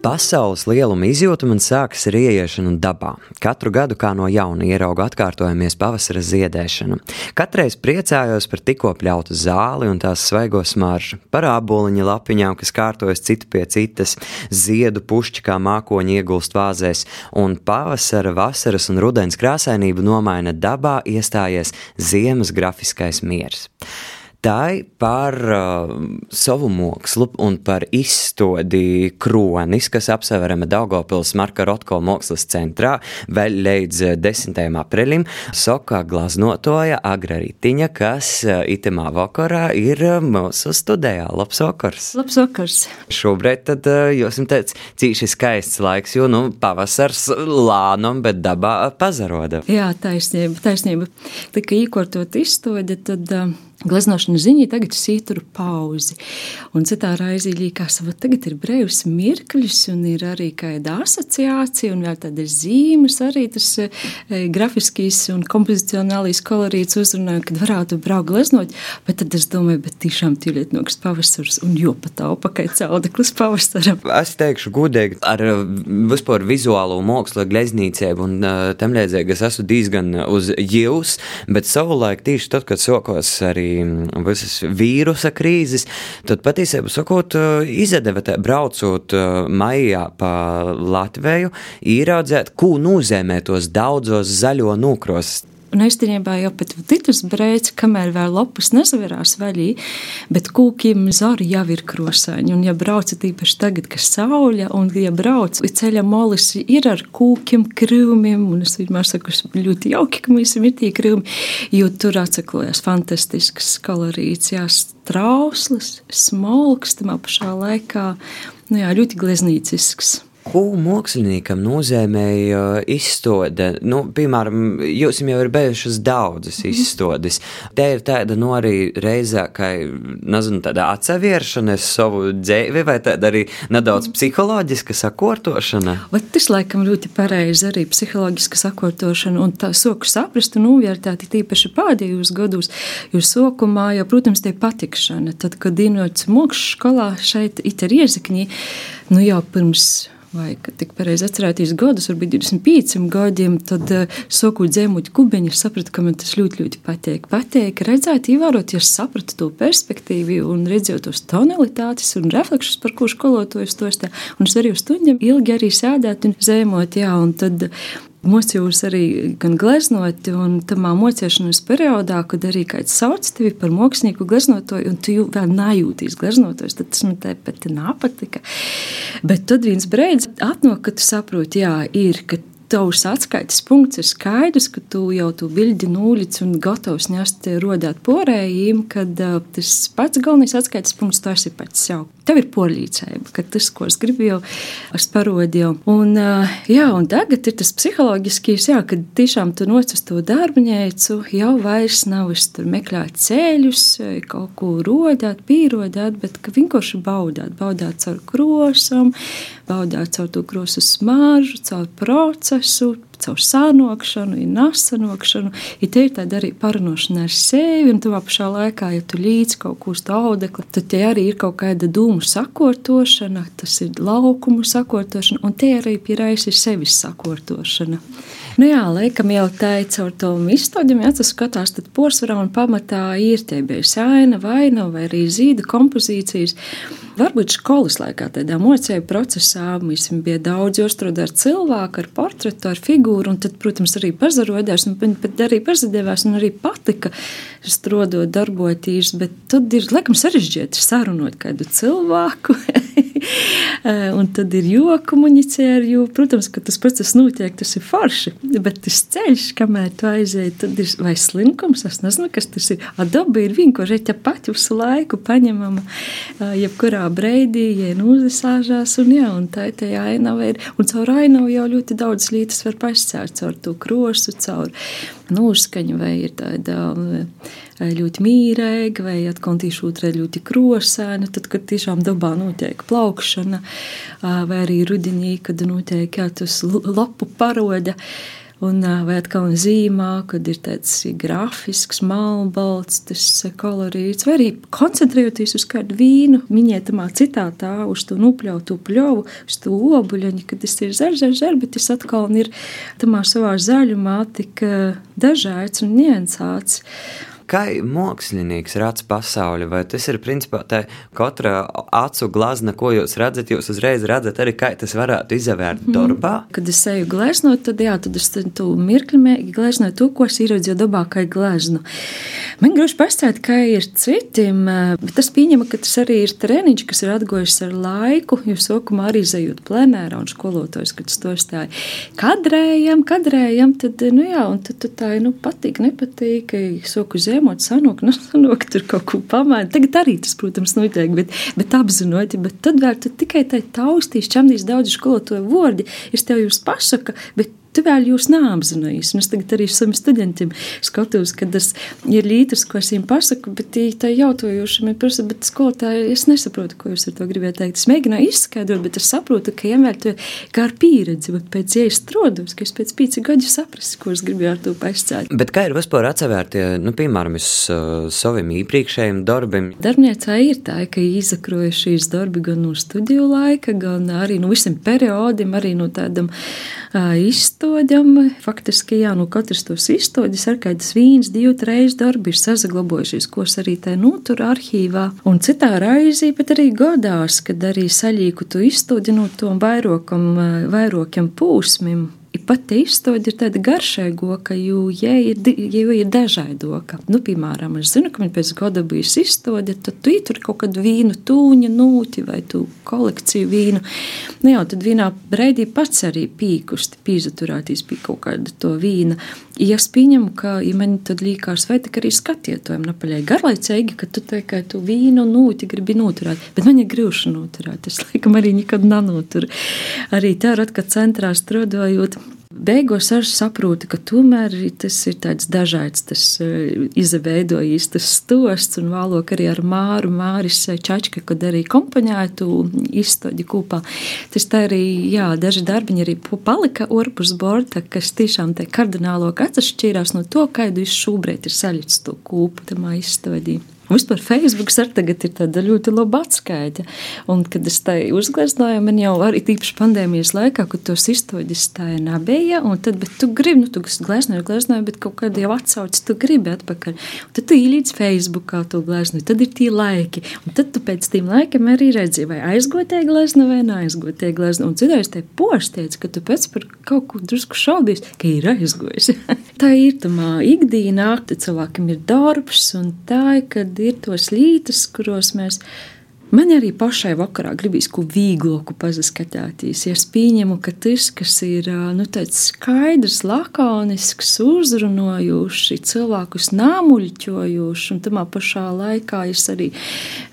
Pasaules lieluma izjūta man sākas ar ieiešanu dabā. Katru gadu kā no jauna ieraugu atkārtojamies pavasara ziedēšanu. Katreiz priecājos par tikko pļautu zāli un tās svaigo smaržu, par āboliņa lapiņām, kas kārtojas citu pie citas, ziedu pušķi kā mākoņi iegulst vāzēs, un pavasara, vasaras un rudens krāsainību nomaina dabā iestājies ziemas grafiskais miers. Tā ir par uh, savu mākslu un par izstādi kronis, kas apseverama Daugopils Marka Rotko mākslas centrā vēl līdz 10. aprīlim. Soka glaznotoja Agra Ritiņa, kas uh, itemā vakarā ir uh, mūsu studijā. Labs vakars! Labs vakars! Šobrīd tad jūs esat teicis, cīši skaists laiks, jo, nu, pavasars lānam, bet dabā pazaroda. Jā, taisnība, taisnība. Tika īkortot izstādi, tad. Uh, Gleznošanas ziņā tagad es ieturu pauzi. Un citā raizī liekas, ka tagad ir brīvs mirklis, un ir arī kāda asociācija, un vēl tāda zīmes, arī tas e, grafiskīs un kompozicionālīs kolorīts uzrunāja, kad varētu braukt gleznot. Bet tad es domāju, bet tiešām tīliet noks pavasars un jopataupa, kā caudeklis pavasaram. Es teikšu gudīgi ar e, vispār vizuālo mākslu, gleznīcēbu un uh, tam līdzīgi es esmu diezgan uz jīvs, bet savulaik tieši tad, kad sokos arī arī visas vīrusa krīzes, tad patiesībā sakot, izdeva braucot maijā pa Latviju, ieraudzēt, ko nozīmē tos daudzos zaļo nūkros. Un īstenībā jau pat citus brēcis, kamēr vēl lapas nesaverās vaļī, bet kūkiem zari jau ir krosāņi. Un, ja braucat īpaši tagad, kad saule, un, ja brauc ceļa molis ir ar kūkiem, krūmiem, un es vienmēr saku, ļoti jauki, ka mums ir tie krūmi, jo tur atsaklojās fantastisks kolorīts, jā, trauslis, smalks, tam pašā laikā, nu jā, ļoti gleznīcisks. Ko māksliniekam nozīmēja izstāde? Nu, piemēram, jūs jau ir bijušas daudzas mhm. izstādes. Te ir tāda no nu, arī reizē, kā nezinu, tāda atsevēršana savu dzīvi, vai tāda arī nedaudz mhm. psiholoģiska sakārtošana. Tas laikam ļoti pareizi arī psiholoģiska sakārtošana un tā soku saprast un novērtēt tīpaši pēdējos gados, jo sokumā jau, protams, te patikšana. Tad, kad dinots mokšu skolā šeit it ir iezakņī, nu jau pirms vai tik pareizi atcerēties gadus, varbūt 25 gadiem, tad uh, soku dzēmuļu kubiņu sapratu, ka man tas ļoti, ļoti patīk. Patīk redzēt, ievērot, ja sapratu to perspektīvu un redzēju tos tonalitātes un refleksus, par ko skolotojas tos tā. Un es arī uz stundiem ilgi arī sēdēt un zēmot, jā, un tad Mocījos arī gan gleznot, un tamā mocīšanās periodā, kad arī kāds sauc tevi par mākslinieku gleznotoju, un tu vēl nejūties gleznotojs, tad tas man tāpat nepatika. Bet tad viens brīdis atnāk, kad tu saproti, jā, ir, ka tavs atskaites punkts ir skaidrs, ka tu jau tu bildi nūlic un gatavs ņest rodāt porējiem, kad uh, tas pats galvenais atskaites punkts tas ir pats sev. Tev ir porlīdzība, ka tas, ko es gribu, jau es parodīju. Un, uh, jā, un tagad ir tas psiholoģiskais, jā, kad tiešām tu noc uz to darbņēcu, jau vairs nav es tur meklēt ceļus, kaut ko rodāt, pīrodāt, bet ka vienkārši baudāt, baudāt caur krosam, baudāt caur to krosu smaržu, caur procesu, processo caur sānokšanu, ir nasanokšanu, ja te ir tāda arī parunāšana ar sevi, un tu pašā laikā, ja tu līdz kaut ko uz audekli, tad te arī ir kaut kāda dūmu sakortošana, tas ir laukumu sakortošana, un te arī pierais ir sevis sakortošana. Nu jā, laikam jau teica ar to izstādījumu, ja tas skatās, tad posvarā un pamatā ir tie bija saina, vaina vai arī zīda kompozīcijas. Varbūt skolas laikā tādā mocēju procesā mums bija daudz jostrādā ar cilvēku, ar portretu, ar figūru, un tad, protams, arī pazarodās, un pat arī pazadevās, un arī patika strodot, darboties, bet tad ir, laikam, sarežģīti sarunot kādu cilvēku. un tad ir joku komunicē ar jū. Protams, ka tas process notiek, tas ir forši. Bet tas ceļš, kamēr tu aizēji, tad ir vai slinkums, es nezinu, kas tas ir. A daba ir vienkārši te pati visu laiku paņemama, jebkurā breidī, ja uzsāžās, un jā, un tā te ainava ir. Un caur ainavu jau ļoti daudz lietas var pascērt, caur to krosu, caur noskaņu vai ir tāda ļoti mīrēga, vai tieši otrādi ļoti krosēna, tad, kad tiešām dabā notiek plaukšana, vai arī rudenī, kad notiek jā, tas lapu paroda. Un, vai atkal zīmā, kad ir tāds grafisks, malbalts, tas kolorīts, vai arī koncentrējoties uz kādu vīnu, miniētamā citā tā, uz to nupļautu pļovu, uz to obuļaņu, kad tas ir zaļš, zaļš, zaļš, bet tas atkal ir tamā savā zaļumā tik dažāds un niansēts kā mākslinieks redz pasauli, vai tas ir principā tā katra acu glazna, ko jūs redzat, jūs uzreiz redzat arī, kā tas varētu izavērt mm. darbā? Kad es eju gleznot, tad jā, tad es tu mirkļi gleznoju to, ko es ieraudzīju dabā kā gleznu. Man grūti pastāstīt, kā ir citiem, bet tas pieņem, ka tas arī ir treniņš, kas ir atgojis ar laiku, jo sokumā arī zejot plenērā un skolotājs, kad to stāja. Kadrējam, kadrējam, tad, nu jā, un tad, tad tā, nu, patīk, nepatīk, soku zem ciemot, sanāk, nu, sanāk, tur kaut ko pamainīt. Tagad arī tas, protams, notiek, bet, bet apzināti, bet tad vēl tu tikai tai taustīs, čamdīs daudz skolotāju vārdi, es tev jūs pasaka, bet Tu vēl jūs neapzināties. Es tagad arī saviem studentiem skatos, ka tas ir līders, ko es viņiem pasaku, bet tā jautājoši man prasa, bet skolotāji, es nesaprotu, ko jūs ar to gribējāt teikt. Es mēģināju izskaidrot, bet es saprotu, ka vienmēr to kā ar pieredzi, bet pēc ja es strodos, ka es pēc pīci gadu saprastu, ko es gribēju ar to pašcēt. Bet kā ir vispār atsevērtie, nu, piemēram, es uh, saviem iepriekšējiem darbiem? Darbniecā ir tā, ka izakroja šīs darbi gan no studiju laika, gan arī no visiem periodiem, arī no tādam izstādām. Faktiski, jā, nu katrs tos izstādes ar kādas vīnas, divu, trīs darbi ir sazaglabojušies, ko es arī te notur arhīvā. Un citā raizī, bet arī gadās, kad arī saļīku to izstādi no tom vairokam, vairokam pūsmim ir pat izstāde ir tāda garšīga, jo, ja ir, ja ir dažādoka, nu, piemēram, es zinu, ka man pēc gada bija izstāde, tad tu tur kaut kādu vīnu tūņa nūti vai tu kolekciju vīnu. Nu, jā, tad vienā brīdī pats arī pīkusti, pīzaturētīs pie kaut kāda to vīna. Ja es pieņemu, ka ja man tad liekas, vai tā arī skatietojam napaļai garlaicīgi, ka tu tikai tu vīnu nūti gribi noturēt, bet man ir grūši noturēt. Es laikam arī nekad nenoturu. Arī tā, kad centrā strādājot, Beigās arī saprotu, ka tomēr tas ir tāds dažāds, tas eh, izveidojis tas stosts un vēlāk arī ar Māru, Māris Čačka, kad arī kompaņētu izstādi kopā. Tas tā arī, jā, daži darbiņi arī palika orpus borta, kas tiešām te kardinālo atšķīrās no to, kādu viņš šobrīd ir saļuts to kūpu tamā izstādī. Un vispār Facebook arī tagad ir tāda ļoti laba atskaita. Un, kad es tā uzgleznoju, man jau arī tīpaši pandēmijas laikā, kad tos iztoģis tā nebija, un tad, bet tu gribi, nu, tu gleznoji, gleznoji, bet kaut kādā jau atsauc, tu gribi atpakaļ. Un tad tu īlīdz Facebookā to gleznoji, tad ir tie laiki, un tad tu pēc tiem laikiem arī redzi, vai aizgotēji glezno vai neaizgotēji glezno. Un citreiz te pošteic, ka tu pēc par kaut ko drusku šaubies, ka ir aizgojis. tā ir tamā ikdienā, tad cilvēkam ir darbs, un tā ir, kad ir tos lītas, kuros mēs Man arī pašai vakarā gribīs ko vīgloku pazaskatīties. Ja es pieņemu, ka tas, kas ir nu, skaidrs, lakonisks, uzrunājošs, cilvēkus nāmuļķojošs, un tamā pašā laikā es arī,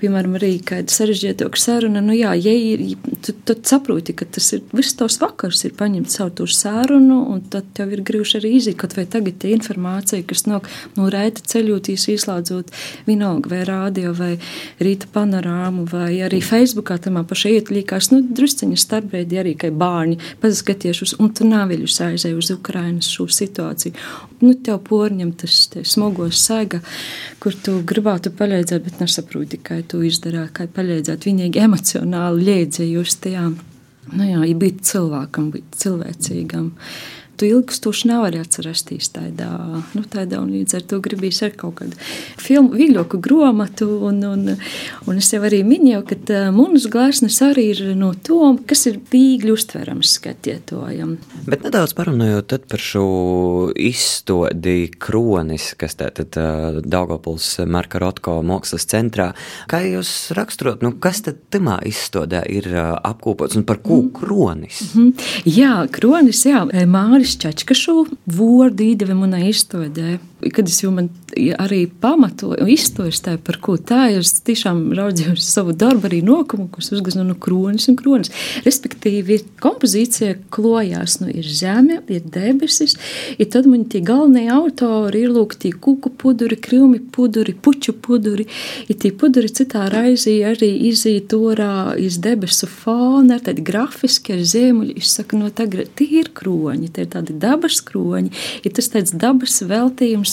piemēram, arī kāda sarežģītāka saruna, nu jā, ja ir, tad, tad saproti, ka tas ir, viss tos vakars ir paņemt savu to sarunu, un tad tev ir grūti arī izīt, kaut vai tagad tie informācija, kas nāk no rēta ceļotīs, izslēdzot vienalga vai rādio vai rīta panorāmu vai arī Facebookā tam pašai iet līkās, nu, drusciņa starpbrīdī arī, ka bārņi paskaties uz, un tu nāviļus aizēju uz Ukrainas šo situāciju. Nu, tev porņem tas smogos sēga, kur tu gribētu palīdzēt, bet nesaproti, kā tu izdarā, kā palīdzēt viņīgi emocionāli liedzējus tajā. Nu jā, ja būt cilvēkam, būt cilvēcīgam tu ilgstoši nevari atcerēties tādā, nu, tādā un līdz ar to gribīs ar kaut kādu filmu, viļoku gromatu, un, un, un es jau arī minēju, ka munas glāznes arī ir no tom, kas ir viegli uztverams skatietojam. Bet nedaudz parunājot par šo izstodi kronis, kas tātad Daugopuls Marka Rotko mākslas centrā, kā jūs raksturot, nu, kas tad tamā izstodē ir apkopots un par ko mm. kronis? Mm -hmm. Jā, kronis, jā, Māris Čačkašu vārdu iedeva manai izstādē. Kad es jau arī pamatoju un tā, par ko tā ir, es tiešām raudzījos savu darbu arī nokumu, kurus uzgazinu no kronis un kronis. Respektīvi, kompozīcija klojās, nu ir zeme, ir debesis, ir tad man tie galvenie autori ir lūk tie kuku puduri, krilmi puduri, puču puduri, ir tie puduri citā raizī arī izīt orā iz debesu fona, tādi grafiski, ar ziemuļi, es saku, no tagad tie ir kroņi, tie ir tādi dabas kroņi, ir tas tāds dabas veltījums,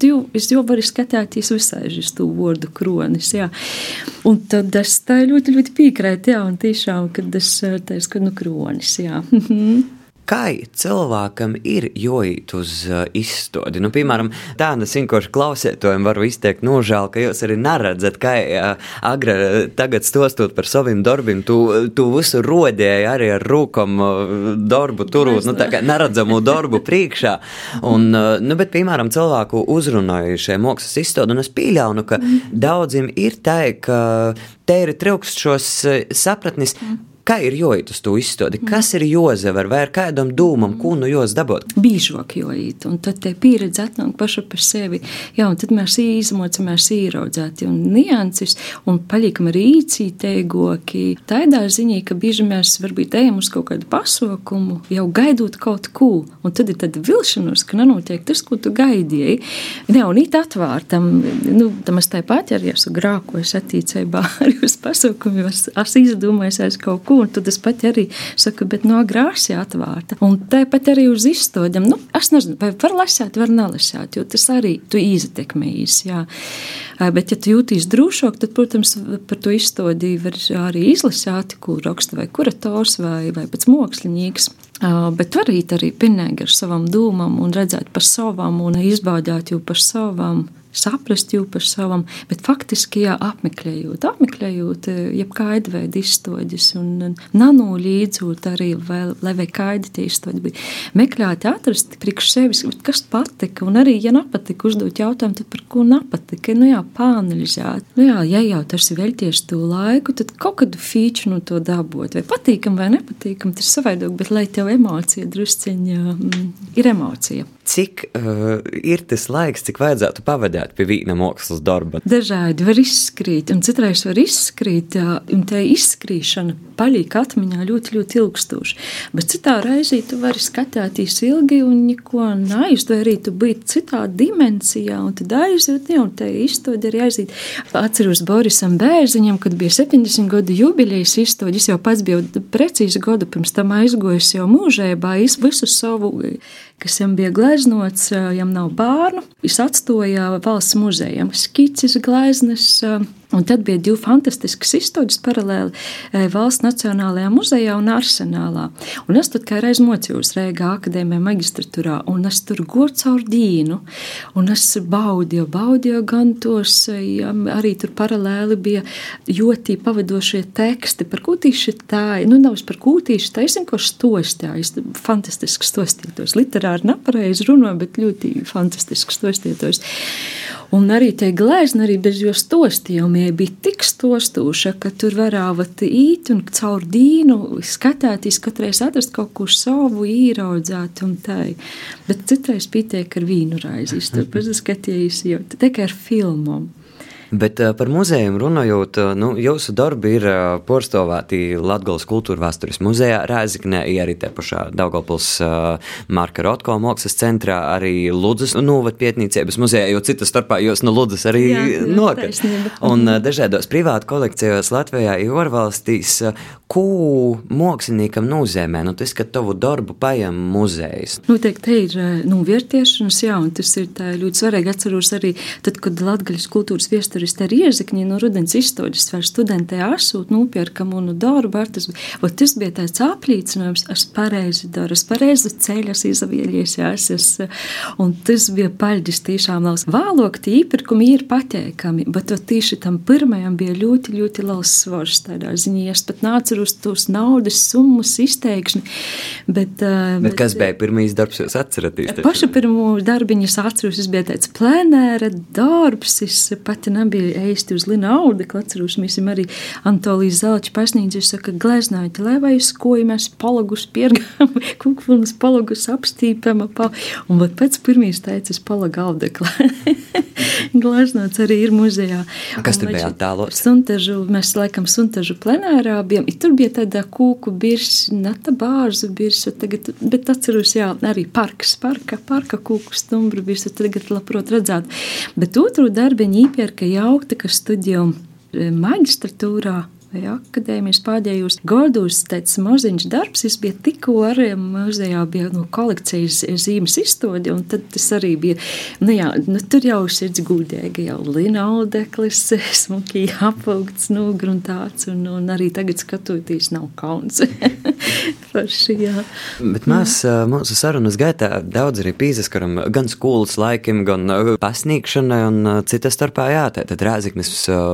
tu, es jau varu skatīties visai uz to vārdu kronis. Jā. Un tad es tā ļoti, ļoti piekrītu, jā, un tiešām, kad es teicu, ka nu kronis, jā. Kā cilvēkam ir jojīt uz uh, izstādi. Nu, piemēram, tāda sinkoša klausētājiem varu izteikt nožēlu, ka jūs arī neredzat, kā uh, agra tagad stostot par saviem darbiem, tu, tu visu rodēji arī ar rūkom uh, darbu turūt, nu, tā kā neredzamu darbu priekšā. Un, uh, nu, bet, piemēram, cilvēku uzrunājušie mākslas izstādi, un es pieļauju, ka mm. daudziem ir tā, ka te ir trūkst šos uh, sapratnis. Mm Kā ir jojot uz to izstādi? Mm. Kas ir jozavar vai ar kādam dūmam, ko nu jūs dabot? Bīžok jojīt, un tad te pieredze atnāk paša par sevi. Jā, un tad mēs izmocamies īraudzēti un nianses, un paliekam arī īcīteigoki. Tādā ziņā, ka bieži mēs varbūt ejam uz kaut kādu pasaukumu, jau gaidot kaut ko, un tad ir tāda vilšanos, ka nenotiek tas, ko tu gaidīji. Ne, un it atvārtam, nu, tam es tāpat arī esmu grākojis attīcībā arī uz pasaukumu, es, izdomājos aiz kaut ko, un tad es pat arī saku, bet no grāsī atvērta. Un tāpat arī uz izstādēm, nu, es nezinu, vai var lasīt, var nelasīt, jo tas arī tu iztekmējis, jā. Bet, ja tu jūties drošāk, tad, protams, par to izstādi var arī izlasīt, kur raksta vai kurators vai, vai pats mākslinieks. Bet var arī pinēgi ar savām domām un redzēt par savām un izbaudīt jau par savām saprast jau par savam, bet faktiski jā, apmeklējot, apmeklējot eh, jebkādu veidu izstoģis un nano līdzot arī, vai, lai vai kādi tie izstoģi bija. Meklēt, atrast priekš sevis, kas patika, un arī, ja nepatika, uzdot jautājumu, tad par ko nepatika, nu jā, pāanalizēt. Nu jā, ja jau tas ir velties to laiku, tad kaut kādu fīču no to dabot, vai patīkam vai nepatīkam, tas ir savaidok, bet lai tev emocija drusciņa mm, ir emocija cik uh, ir tas laiks, cik vajadzētu pavadīt pie viena mākslas darba? Dažādi var izskrīt, un citreiz var izskrīt, un tā izskrīšana paliek atmiņā ļoti, ļoti ilgstoši. Bet citā reizē tu vari skatīties ilgi un neko neaizt, vai arī tu biji citā dimensijā, un tad aiziet, ja, un tā izstāde arī aiziet. Atceros Borisam Bērziņam, kad bija 70 gadu jubilejas izstāde, es jau pats biju precīzi gadu pirms tam aizgojis jau mūžībā, visu savu kas viņam bija gleznots, viņam nav bērnu. Viņš atstāja valsts muzejam skices, gleznes, Un tad bija divi fantastiskas izstādes paralēli eh, Valsts Nacionālajā muzejā un Arsenālā. Un es tad kā reiz mocījos Rīgā akadēmijā magistraturā, un es tur godu caur dīnu, un es baudīju, baudīju gan tos, ja, arī tur paralēli bija ļoti pavadošie teksti par kūtīši tā, nu nav par kūtīši taisim, ko stostājis, fantastisks stostietos, literāri nepareizi runā, bet ļoti fantastisks stostietos. Un arī tie gleznieki, arī bez jo stostījumiem bija tik stostūša, ka tur varēja īt un caur dīnu skatīties, katreiz atrast kaut ko savu, īraudzēt un tā. Bet citreiz pietiek ar vīnu raizes, tur paskatījies jau tikai ar filmām. Bet uh, par muzejiem runājot, uh, nu, jūsu darbi ir uh, porcelāti Latvijas kultūra vēstures muzejā, Rēziknē, arī te pašā Daugopils Marka Rotko mākslas centrā, arī Ludzas novad pietnīcības muzejā, jo citas starpā jūs no Ludzas arī nokat. Un dažādos privātu kolekcijos Latvijā ir orvalstīs, ko māksliniekam nozīmē, nu, tas, ka tavu darbu paņem muzejs. Noteikti ir nu, vērtiešanas, jā, un tas ir ļoti svarīgi atceros arī tad, kad Latgaļas kultūras viestur vēsturisti ar iezīkņi no rudens izstādes, vai studentē asūt, nopirkam un darbu. Tas, tas bija tāds aplīcinājums, es pareizi daru, es pareizi ceļu, es izavieļies, jās, es, un tas bija paļģis tiešām liels. Vālok tie iepirkumi ir pateikami, bet tieši tam pirmajam bija ļoti, ļoti liels svars tādā ziņā. Es pat uz tos naudas summas izteikšanu. Bet, bet, bet kas bija pirmais darbs, jūs atceraties? Pašu pirmo darbiņu es atceros, tas bija tāds plenēra darbs, es pati nebiju nebija ēsti uz lina audekla, atceros, mēs arī Antolijas Zelča pasnīdzis saka, gleznājot, lai vai mēs palagus piergām, kukvilnas palagus apstīpam, pa, un pat pēc pirmīs teicis palaga audekla. Gleznots arī ir muzejā. Kas tur bija attēlots? Suntažu, mēs laikam suntažu plenērā bijām, tur bija tāda kūku birs, nata bārzu birs, tagad, bet atceros, jā, arī parks, parka, parka kūku stumbru birs, tagad labprot redzēt. Bet otru darbiņu īpērka jaukta, kas studiju eh, maģistratūrā vai akadēmijas pādējos. Gordūs teica, maziņš darbs, es biju tikko arī muzejā, bija no kolekcijas zīmes izstodi, un tad tas arī bija, nu jā, nu tur jau sirds gudēga, jau linaudeklis, smuki apaugts, nu, gruntāts, un, un arī tagad skatoties nav kauns. Forši, jā. Bet mēs jā. mūsu sarunas gaitā daudz arī pīzaskaram gan skolas laikim, gan pasniegšanai, un citas starpā jā, tad Rēziknis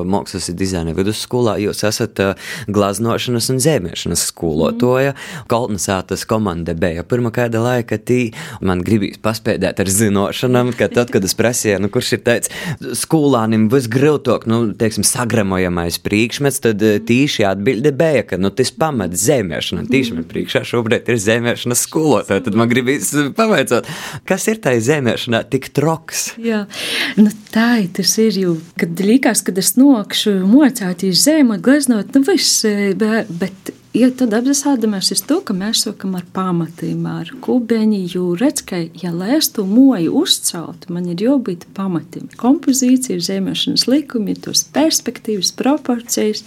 mākslas dizaina vidusskolā jūs esat esat uh, glaznošanas un zēmēšanas skolotoja. Mm. Kolnasātas komanda bija pirmā kāda laika, tī man gribīs paspēdēt ar zinošanām, ka tad, kad es prasīju, nu, kurš ir tāds skolānim visgrūtāk, nu, teiksim, sagramojamais priekšmets, tad tīši atbilde bija, ka, nu, tas pamat zēmēšana. Tīši man priekšā šobrīd ir zēmēšanas skolotāja, tad man gribīs pavaicot, kas ir tai zēmēšanā tik troks? Jā, nu, tā tas ir, jo, kad likās, kad es nokšu mocāties zēmot, gleznot, īstenot, nu viss, e, bet ja tad apzināmies uz to, ka mēs sākam ar pamatiem, ar kubeņu, jo redz, ka, ja to moju uzceltu, man ir jābūt pamatiem. Kompozīcija, zemēšanas likumi, ir tos perspektīvas, proporcijas,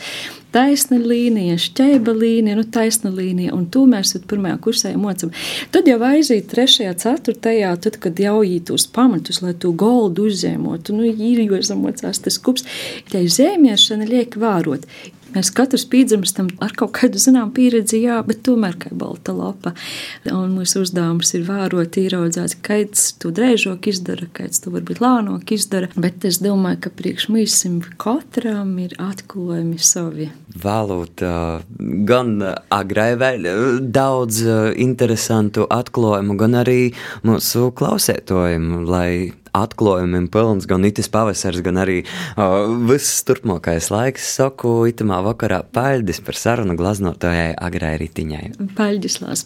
taisna līnija, šķēba līnija, nu taisna līnija, un to mēs pirmajā kursē mocam. Tad jau aiziet trešajā, ceturtajā, tad, kad jau tos pamatus, lai to goldu uzzīmotu, nu ir jāsamocās tas kups, tai zēmiešana liek vārot. Mēs katrs piedzimstam ar kaut kādu zināmu pieredzi, jā, bet tomēr kā balta lapa. Un mūsu uzdevums ir vērot, ieraudzīt, kāds to drēžok izdara, kāds to varbūt lānok izdara. Bet es domāju, ka priekš mūsim katram ir atklājumi savi. Valūta gan agrai vēl daudz interesantu atklājumu, gan arī mūsu klausētojiem, lai atklājumiem pilns gan itis pavasars, gan arī uh, viss turpmākais laiks. Saku itamā vakarā paļģis par sarunu glaznotājai Agrai Ritiņai. Paļģis lās.